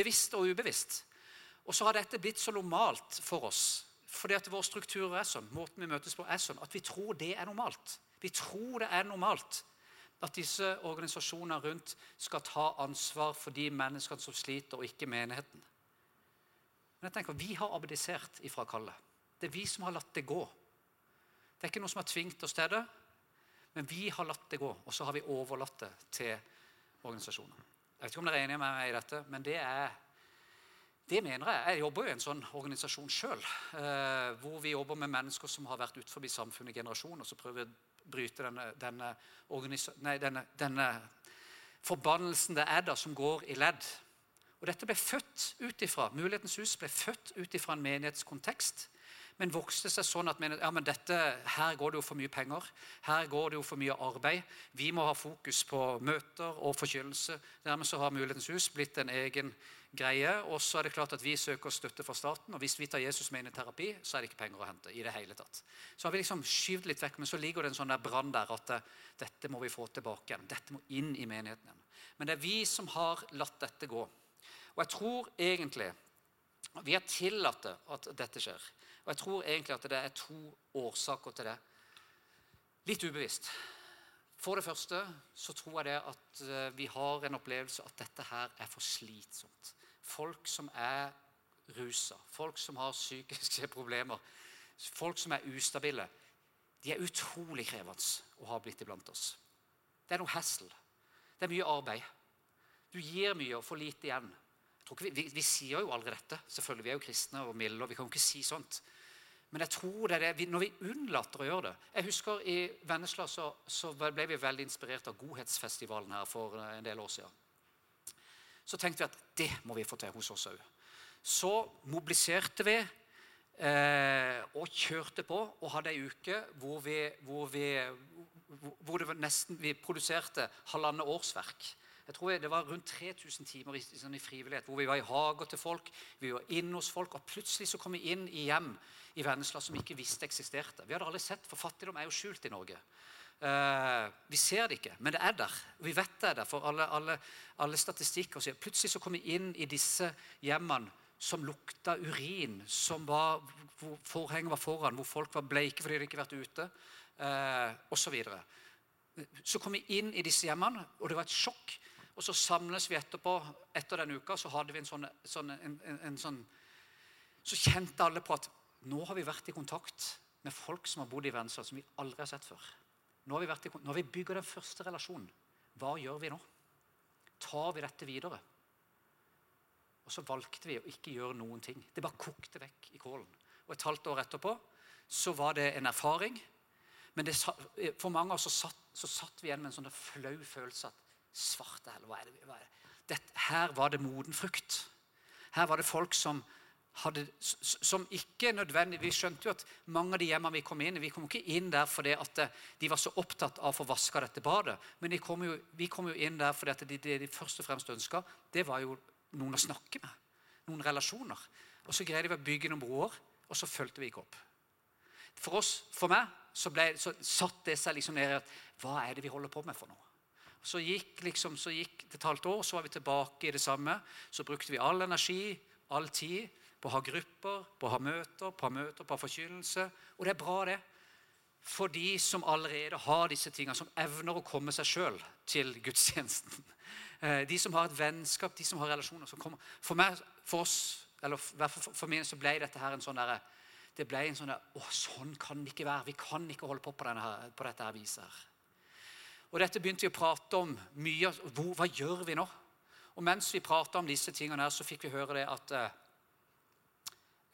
Bevisst og ubevisst. Og så har dette blitt så normalt for oss fordi at vår struktur er sånn, måten vi møtes på er sånn, at vi tror det er normalt. Vi tror det er normalt at disse organisasjonene rundt skal ta ansvar for de menneskene som sliter, og ikke menigheten. Men jeg tenker, Vi har abdisert ifra kallet. Det er vi som har latt det gå. Det er ikke noe som har tvingt oss til det, men vi har latt det gå. Og så har vi overlatt det til organisasjoner. Jeg vet ikke om dere er enige med meg i dette, men det er det mener jeg. Jeg jobber jo i en sånn organisasjon sjøl. Eh, hvor vi jobber med mennesker som har vært utenfor samfunnet i generasjoner. Så prøver vi å bryte denne, denne, nei, denne, denne forbannelsen det er da, som går i ledd. Og Dette ble født ut ifra, Mulighetens hus ble født ut ifra en menighetskontekst men vokste seg sånn at ja, men dette, her går det jo for mye penger. Her går det jo for mye arbeid. Vi må ha fokus på møter og forkynnelse. Dermed så har Mulighetens hus blitt en egen greie. Og så er det klart at vi søker støtte fra staten. Og hvis vi tar Jesus med inn i terapi, så er det ikke penger å hente. i det hele tatt. Så har vi liksom skyvd litt vekk, men så ligger det en sånn der brann der at eh, dette må vi få tilbake igjen. Dette må inn i menigheten igjen. Men det er vi som har latt dette gå. Og jeg tror egentlig vi har tillatt at dette skjer. Og jeg tror egentlig at det er to årsaker til det. Litt ubevisst. For det første så tror jeg det at eh, vi har en opplevelse at dette her er for slitsomt. Folk som er rusa, folk som har psykiske problemer, folk som er ustabile, de er utrolig krevende å ha blitt iblant oss. Det er noe hassle. Det er mye arbeid. Du gir mye og får lite igjen. Vi, vi, vi, sier jo aldri dette. Selvfølgelig, Vi er jo kristne og milde. og vi kan jo ikke si sånt. Men jeg tror det er det, når vi unnlater å gjøre det Jeg husker I Vennesla så, så, ble vi veldig inspirert av Godhetsfestivalen her for en del år siden. Så tenkte vi at det må vi få til hos oss òg. Så mobiliserte vi eh, og kjørte på og hadde ei uke hvor vi, hvor vi, hvor nesten, vi produserte halvannet årsverk jeg tror Det var rundt 3000 timer i, sånn i, frivillighet hvor vi var i hager til folk, vi var inne hos folk, og plutselig så kom vi inn i hjem i Vennesla som vi ikke visste eksisterte. Vi hadde aldri sett, for fattigdom er jo skjult i Norge. Uh, vi ser det ikke, men det er der. Vi vet det er der, for alle, alle, alle statistikker sier Plutselig så kom vi inn i disse hjemmene som lukta urin, som var, hvor forhenget var foran, hvor folk var bleike fordi de ikke hadde vært ute, uh, osv. Så, så kom vi inn i disse hjemmene, og det var et sjokk. Og så samles vi etterpå. Etter den uka så hadde vi en sånn, sånn, en, en, en sånn Så kjente alle på at nå har vi vært i kontakt med folk som har bodd i Vennesla, som vi aldri har sett før. Nå har vi, i, nå har vi bygga den første relasjonen. Hva gjør vi nå? Tar vi dette videre? Og så valgte vi å ikke gjøre noen ting. Det bare kokte vekk i kålen. Og et halvt år etterpå så var det en erfaring. Men det, for mange av oss så satt, så satt vi igjen med en sånn flau følelse at Svarte, eller hva er det? Hva er det? Dette, her var det moden frukt. Her var det folk som hadde, som ikke nødvendig, Vi skjønte jo at mange av de hjemmene vi kom inn i, vi kom ikke inn der fordi at eh, de var så opptatt av å få vaska dette badet. Men de kom jo, vi kom jo inn der fordi at det de, de, først og fremst ønska, det var jo noen å snakke med. Noen relasjoner. Og så greide vi å bygge noen broer, og så fulgte vi ikke opp. For oss, for meg så, ble, så satt det seg liksom ned i at hva er det vi holder på med for noe? Så gikk, liksom, så gikk det et halvt år, så var vi tilbake i det samme. Så brukte vi all energi, all tid, på å ha grupper, på å ha møter, på å ha møter, på å ha forkynnelse. Og det er bra, det. For de som allerede har disse tingene, som evner å komme seg sjøl til gudstjenesten. Eh, de som har et vennskap, de som har relasjoner. Som kommer. For meg, for oss, eller for, meg, så ble dette her en sånn derre det ble en sånn der, Å, sånn kan det ikke være. Vi kan ikke holde på på, her, på dette her viset. her. Og Dette begynte vi å prate om mye. Hvor, hva gjør vi nå? Og Mens vi prata om disse tingene, her, så fikk vi høre det at eh,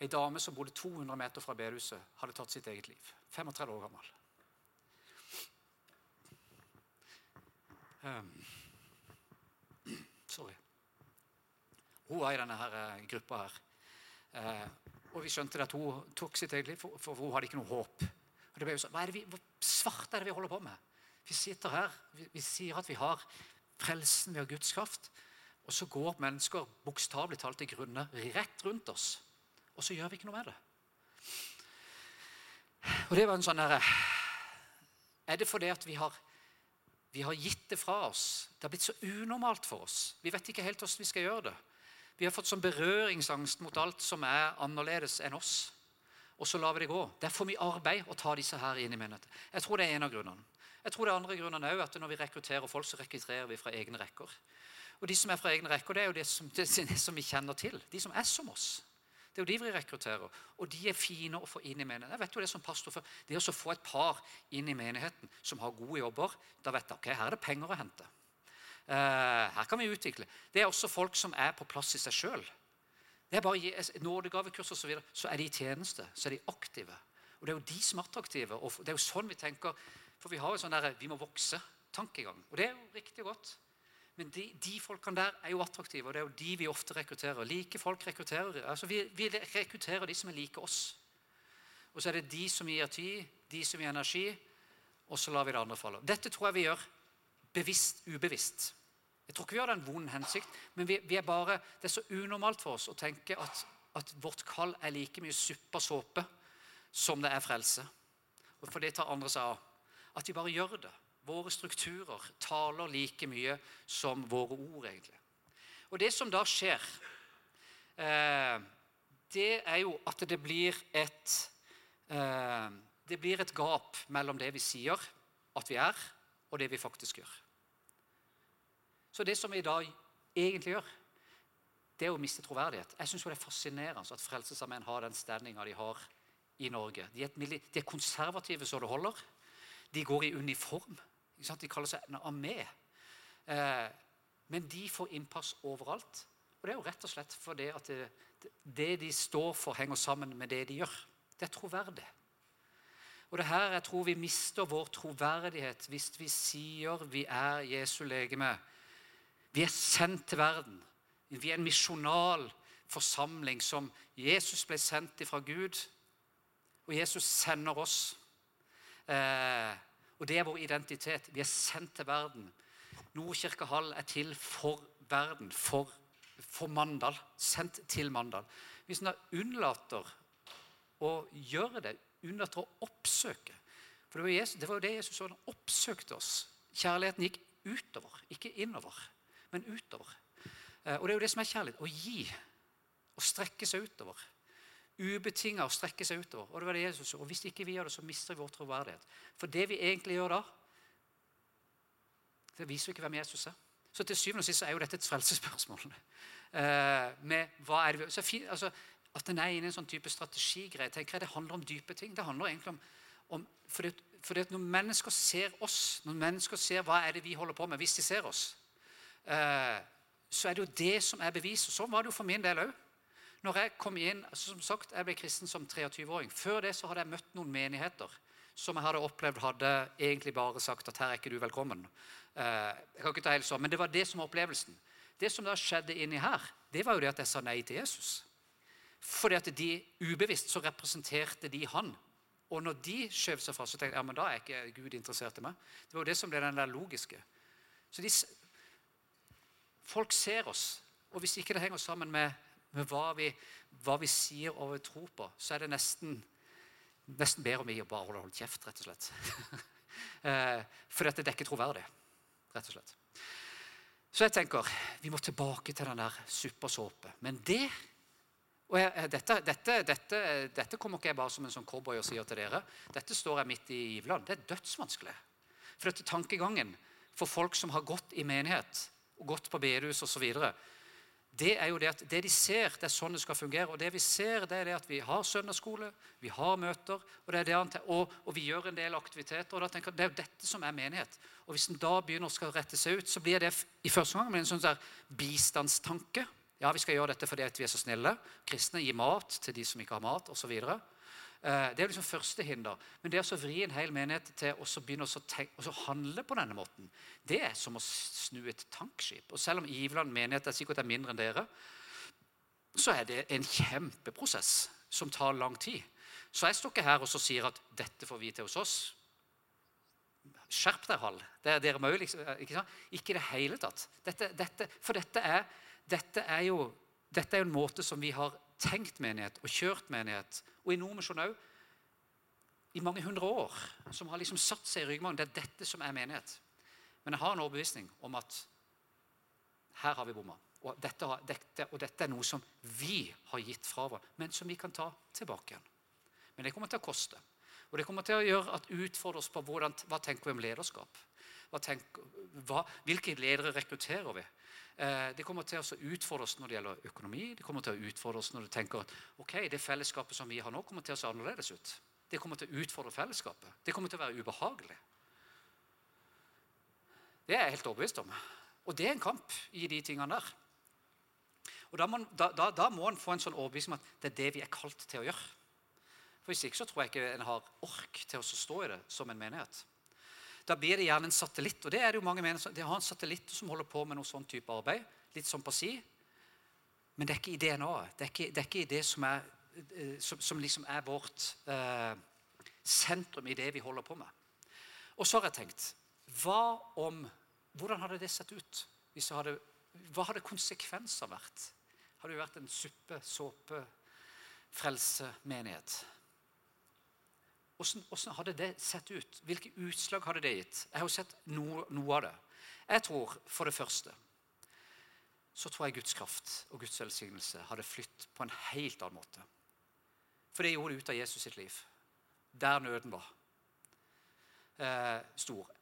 ei dame som bodde 200 meter fra bedehuset, hadde tatt sitt eget liv. 35 år gammel. Um, sorry. Hun var i denne her, uh, gruppa her. Uh, og vi skjønte at hun tok sitt eget liv, for, for hun hadde ikke noe håp. Og det ble jo sånn, hva er det vi, Hvor svart er det vi holder på med? Vi sitter her, vi, vi sier at vi har frelsen, har Guds kraft. Og så går mennesker bokstavelig talt til grunne rett rundt oss. Og så gjør vi ikke noe med det. Og det var en sånn herre Er det fordi at vi har, vi har gitt det fra oss? Det har blitt så unormalt for oss. Vi vet ikke helt hvordan vi skal gjøre det. Vi har fått sånn berøringsangst mot alt som er annerledes enn oss. Og så lar vi det gå. Det er for mye arbeid å ta disse her inn i menigheten. Jeg tror det er en av grunnene. Jeg tror det er andre grunnen òg, at Når vi rekrutterer folk, så rekrutterer vi fra egne rekker. Og De som er fra egne rekker, det er jo det som, det som vi kjenner til. De som er som oss. Det er jo de vi rekrutterer. Og de er fine å få inn i menigheten. Jeg vet jo Det som pastor for, det å få et par inn i menigheten som har gode jobber, da vet jeg ok, her er det penger å hente. Uh, her kan vi utvikle. Det er også folk som er på plass i seg sjøl. Det er bare nådegavekurs og så, videre, så er de i tjeneste. Så er de aktive. Og Det er jo de som er attraktive. og det er jo sånn vi tenker, For vi har jo sånn der, vi må vokse-tankegang. Og det er jo riktig godt. Men de, de, folkene der er jo attraktive, og det er jo de vi ofte rekrutterer. Like folk rekrutterer. Altså vi, vi rekrutterer de som er like oss. Og så er det de som gir tid, de som gir energi, og så lar vi det andre falle. Dette tror jeg vi gjør bevisst, ubevisst. Jeg tror ikke vi har den vond hensikt, men vi, vi bare, det er så unormalt for oss å tenke at, at vårt kall er like mye suppe og såpe som det er frelse. For det tar andre seg av. At vi bare gjør det. Våre strukturer taler like mye som våre ord, egentlig. Og det som da skjer, eh, det er jo at det blir et eh, Det blir et gap mellom det vi sier at vi er, og det vi faktisk gjør. Så det som vi i dag egentlig gjør, det er å miste troverdighet. Jeg syns det er fascinerende at Frelsesarmeen har den standinga de har i Norge. De er, de er, konservative så det holder. De går i uniform. De kaller seg en armé. Eh, men de får innpass overalt. Og det er jo rett og slett fordi at det, det de står for, henger sammen med det de gjør. Det er troverdig. Og det her jeg tror vi mister vår troverdighet hvis vi sier vi er Jesu legeme. Vi er sendt til verden. Vi er en misjonal forsamling som Jesus ble sendt ifra Gud. Og Jesus sender oss. Eh, og det er vår identitet. Vi er sendt til verden. Nordkirke Hall er til for verden, for, for Mandal. Sendt til Mandal. Hvis en da unnlater å gjøre det, unnlater å oppsøke For det var, Jesus, det var jo det Jesus sa. Han oppsøkte oss. Kjærligheten gikk utover, ikke innover, men utover. Eh, og det er jo det som er kjærlighet. Å gi. Å strekke seg utover ubetinga å strekke seg utover. Og det var det Jesus Og Hvis ikke vi gjør det, så mister vi vår troverdighet. For det vi egentlig gjør da, det viser jo ikke hvem Jesus er. Så til syvende og sist er jo dette et frelsesspørsmål. Uh, altså, At en er inne i en sånn type strategigreie, tenker jeg det handler om dype ting. Det handler egentlig om, om fordi, fordi Når mennesker ser oss, når mennesker ser hva er det vi holder på med, hvis de ser oss, uh, så er det jo det som er beviset. Sånn var det jo for min del òg. Når jeg kom inn, altså som sagt, jeg ble kristen som 23-åring. Før det så hadde jeg møtt noen menigheter som jeg hadde opplevd hadde egentlig bare sagt at her er ikke du velkommen. Eh, jeg kan ikke ta helt sånn, Men det var det som var opplevelsen. Det som da skjedde inni her, det var jo det at jeg sa nei til Jesus. Fordi at de ubevisst så representerte de han. Og når de skjøv seg fra, så tenkte jeg ja, men da er ikke Gud interessert i meg. Det var jo det som ble den der logiske. Så de, Folk ser oss, og hvis ikke det henger sammen med, med hva, vi, hva, vi, sier og vi tror på, så er det nesten, nesten bedre om vi bare holder kjeft, rett og slett. Eh, for dette er ikke troverdig, rett og slett. Så jeg tenker vi må tilbake til den der suppasåpe. Men det og jeg, dette, dette, dette, dette, kommer ikke jeg bare som en sånn cowboy og sier til dere. Dette står jeg midt i Iveland. Det er dødsvanskelig. For dette tankegangen for folk som har gått i menighet, og gått på bedehus osv. Det er jo det at det de ser, det er sånn det skal fungere. Og det vi ser, det er det at vi har søndagsskole, vi har møter, og, det det og, og, vi gjør en del aktiviteter. og da tenker Det er jo dette som er menighet. Og Hvis en da begynner å rette seg ut, så blir det i første gang en sånn der bistandstanke. Ja, vi skal gjøre dette fordi vi er så snille. Kristne gir mat til de som ikke har mat, osv. Eh, det er liksom første hinder. Men det å vri en hel menighet til å begynne å, tenke, handle på denne måten, det er som å snu et tankskip. Og selv om Iveland menighet er sikkert er mindre enn dere, så er det en kjempeprosess som tar lang tid. Så jeg står ikke her og sier at 'dette får vi til hos oss'. Skjerp deg, Hall. Det er dere må liksom, ikke, sant? ikke i det hele tatt. Dette, dette, for dette er, dette er, jo, dette er jo en måte som vi har tenkt menighet og kjørt menighet, og i Nordmisjon òg, i mange hundre år, som har liksom satt seg i ryggmargen. Det er dette som er menighet. Men jeg har en overbevisning om at her har vi bomma. Og dette, dette, og dette er noe som vi har gitt fra oss, men som vi kan ta tilbake igjen. Men det kommer til å koste. Og det kommer til å gjøre at utfordre oss på hvordan, hva tenker vi om lederskap. Hva tenker, hva, hvilke ledere rekrutterer vi? Eh, det kommer til å utfordre oss når det gjelder økonomi. Det kommer til å utfordre oss når du tenker at ok, det fellesskapet som vi har nå, kommer til å se annerledes ut. Det kommer til å utfordre fellesskapet. Det kommer til å være ubehagelig. Det er jeg helt overbevist om. Og det er en kamp i de tingene der. Og Da må, da, da, da må en få en sånn overbevisning om at det er det vi er kalt til å gjøre. For Hvis ikke så tror jeg ikke en har ork til å stå i det som en menighet. Da blir det gjerne en satellitt. Og det er det jo mange mener, De har en satellitt som holder på med noe sånn type arbeid. Litt sånn på si. Men det er ikke i DNA-et. Det, det, er ikke i det som, er, eh, som, som liksom er vårt eh, sentrum i det vi holder på med. Og så har jeg tenkt hva om, Hvordan hadde det sett ut? Hadde, hva hadde konsekvenser vært? Hadde det vært en suppe, såpe, frelse, menighet? Hvordan, hadde det sett ut? Hvilke utslag hadde det gitt? Jeg har jo sett noe, noe, av det. Jeg tror for det første så tror jeg Guds kraft og Guds velsignelse hadde flytt på en helt annen måte. For det gjorde det ut av Jesus sitt liv. Der nøden var eh, stor.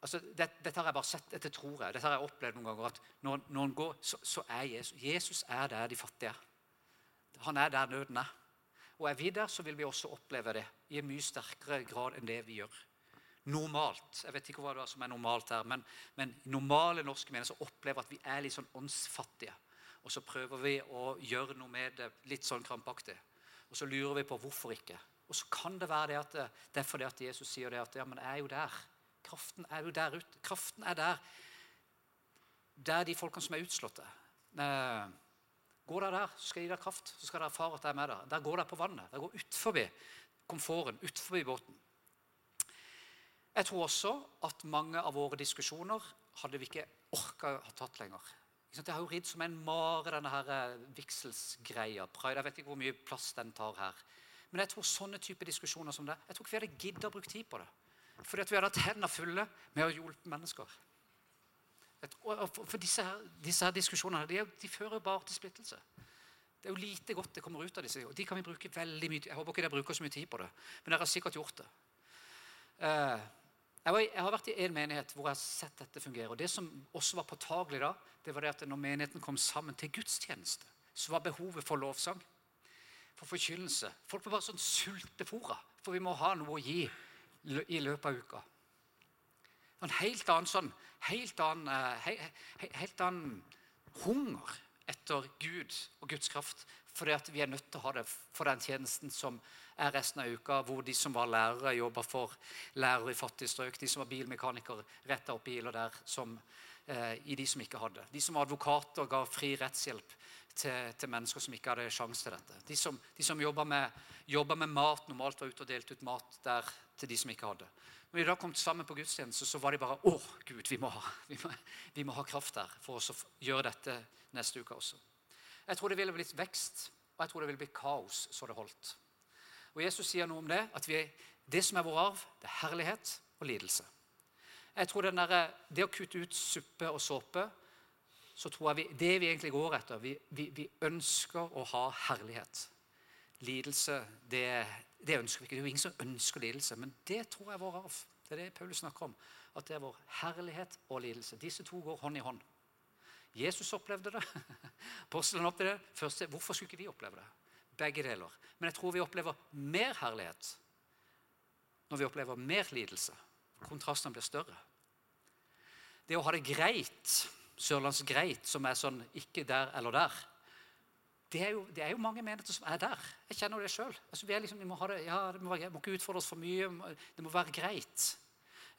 Altså, det, dette har jeg bare sett, dette tror jeg, dette har jeg opplevd noen ganger. at Når, når han går, så, så er Jesus Jesus er der de fattige. Han er der nøden er. Og er vi der, så vil vi også oppleve det i en mye sterkere grad enn det vi gjør. Normalt. Jeg vet ikke hva det er som er normalt her, men, men normale norske mennesker opplever at vi er litt sånn åndsfattige. Og så prøver vi å gjøre noe med det litt sånn krampaktig. Og så lurer vi på hvorfor ikke. Og så kan det være det at det, det er fordi at Jesus sier det at ja, men jeg er jo der. Kraften er jo der ute. Kraften er der. Der de folkene som er utslåtte. Eh, Gå der der, så skal jeg gi deg kraft. Så skal dere erfare at jeg er med der. Der går dere på vannet. Der går utfor komforten, utfor båten. Jeg tror også at mange av våre diskusjoner hadde vi ikke orka ha tatt lenger. Det har jo ridd som en mare, denne her eh, vigselsgreia. Jeg vet ikke hvor mye plass den tar her. Men jeg tror sånne type diskusjoner som det, jeg tror ikke vi hadde giddet å bruke tid på det. Fordi at vi hadde hatt hendene fulle med å hjelpe mennesker. For disse her, disse her diskusjonene de, de, fører bare til splittelse. Det er jo lite godt det kommer ut av disse. og De kan vi bruke veldig mye Jeg håper ikke dere bruker så mye tid på det, men dere har sikkert gjort det. Eh, jeg, var, jeg har vært i en menighet hvor jeg har sett dette fungere. og Det som også var påtagelig da, det var det at når menigheten kom sammen til gudstjeneste, så var behovet for lovsang, for forkynnelse Folk var bare sånn sultefòra, for vi må ha noe å gi i løpet av uka. En helt annen, sånn, helt annen, eh, he, he, helt annen hunger etter Gud og Guds kraft. Fordi at vi er nødt til å ha det for den tjenesten som er resten av uka, hvor de som var lærere, jobba for lærere i fattige strøk. De som var bilmekanikere, retta opp biler der som, eh, i de som ikke hadde. De som var advokater, ga fri rettshjelp til, til, mennesker som ikke hadde sjanse til dette. De som, de som jobba med, med, mat, normalt var ute og delte ut mat der til de som ikke hadde. Når de da kom sammen på gudstjeneste, så var de bare Å, Gud, vi må ha, vi må, vi må ha kraft der for å gjøre dette neste uke også. Jeg tror det ville blitt vekst, og jeg tror det ville blitt kaos så det holdt. Og Jesus sier noe om det, at vi, det som er vår arv, det er herlighet og lidelse. Jeg tror der, Det å kutte ut suppe og såpe så tror jeg vi, det vi egentlig går etter vi, vi, vi ønsker å ha herlighet. Lidelse, det, det, ønsker vi ikke. Det er jo ingen som ønsker lidelse, men det tror jeg er vår arv. Det er det Paulus snakker om. At det er vår herlighet og lidelse. Disse to går hånd i hånd. Jesus opplevde det. Apostelen opplevde det. Første, hvorfor skulle ikke vi oppleve det? Begge deler. Men jeg tror vi opplever mer herlighet når vi opplever mer lidelse. Kontrastene blir større. Det å ha det greit, sørlandsgreit, som er sånn ikke der eller der det er, jo, det er jo mange menigheter som er der. Jeg kjenner det sjøl. Altså, liksom, vi må det, ja, det må, må ikke utfordre oss for mye. Det må være greit.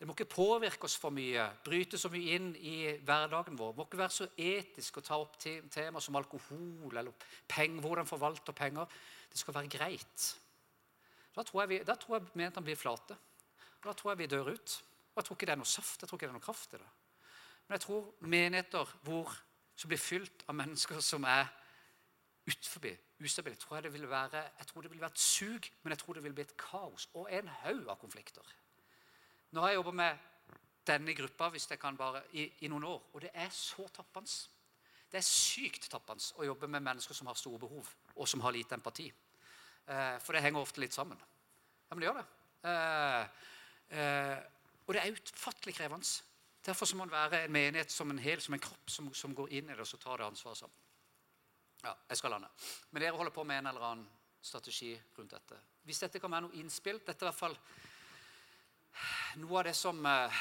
Det må ikke påvirke oss for mye, bryte så mye inn i hverdagen vår. Det må ikke være så etisk å ta opp tema som alkohol eller penger, hvordan forvalte penger. Det skal være greit. Da tror jeg, vi, da tror jeg menighetene blir flate. Da tror jeg vi dør ut. Og jeg tror ikke det er noe saft, jeg tror ikke det er noe kraft i det. Men jeg tror menigheter hvor, som blir fylt av mennesker som er utenfor, ustabilt, tror jeg, det vil være, jeg tror det vil være et sug, men jeg tror det vil bli et kaos og en haug av konflikter. Nå har jeg jobba med denne gruppa hvis jeg kan bare, i, i, noen år, og det er så tappende. Det er sykt tappende å jobbe med mennesker som har store behov, og som har lite empati. Eh, for det henger ofte litt sammen. Ja, men det gjør det. Eh, eh, og det er utfattelig krevende. Derfor må man være en menighet som en hel, som en kropp, som, som går inn i det og så tar det ansvaret sammen. Ja, jeg skal lande. Men dere holder på med en eller annen strategi rundt dette. Hvis dette kan være noe innspill Dette er i hvert fall noe av det som, eh,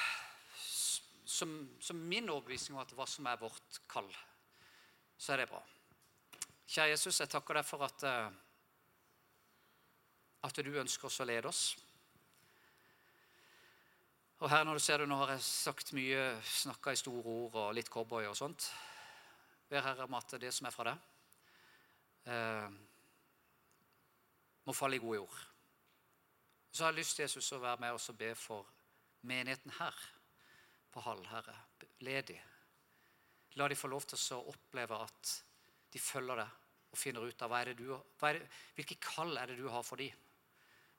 som, som min overbevisning om hva som er vårt kall, så er det bra. Kjære Jesus, jeg takker deg for at, eh, at du ønsker oss å lede oss. Og her når du ser det, Nå har jeg sagt mye, snakka i store ord og litt cowboy og sånt. Ber Herre om at det som er fra deg, eh, må falle i gode jord. Så har jeg lyst til Jesus å være med oss og be for menigheten her på Hall, Herre. Led La de få lov til å oppleve at de følger deg og finner ut av hva er det du, hva det, hvilke kall er det du har for dem.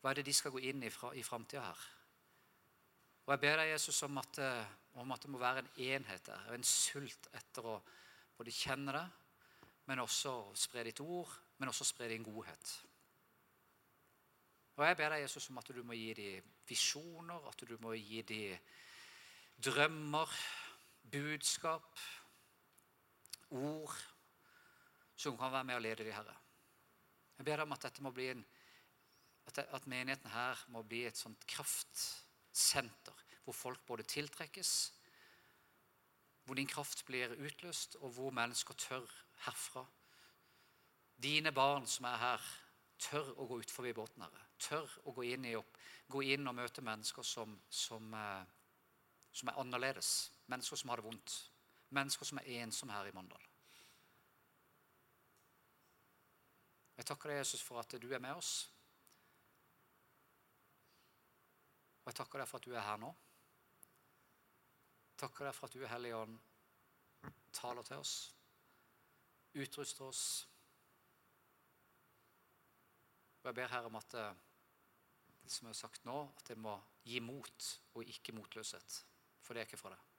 Hva er det de skal gå inn i, fra, i framtida her? Og Jeg ber deg, Jesus, om at, eh, om at, det må være en enhet der, en sult etter å både kjenne deg, men også spre ditt ord, men også spre din godhet. Og jeg ber deg, Jesus, om at du må gi dem visjoner, at du må gi dem drømmer, budskap, ord som kan være med og lede de Herre. Jeg ber deg om at dette må en at menigheten her må bli et sånt kraftsenter hvor folk både tiltrekkes, hvor din kraft blir utløst, og hvor mennesker tør herfra. Dine barn som er her, tør å gå ut forbi båten, Herre tør å gå inn, i, gå inn og møte mennesker som, som, eh, som, er annerledes. Mennesker som har det vondt. Mennesker som er ensomme her i Mandal. Jeg takker deg, Jesus, for at du er med oss. Og jeg takker deg for at du er her nå. Jeg takker deg for at du, Hellige Ånd, taler til oss, utruster oss. Og jeg ber Herre om at det, som jeg har sagt nå, at jeg må gi mot og ikke motløshet. For det er ikke fra deg.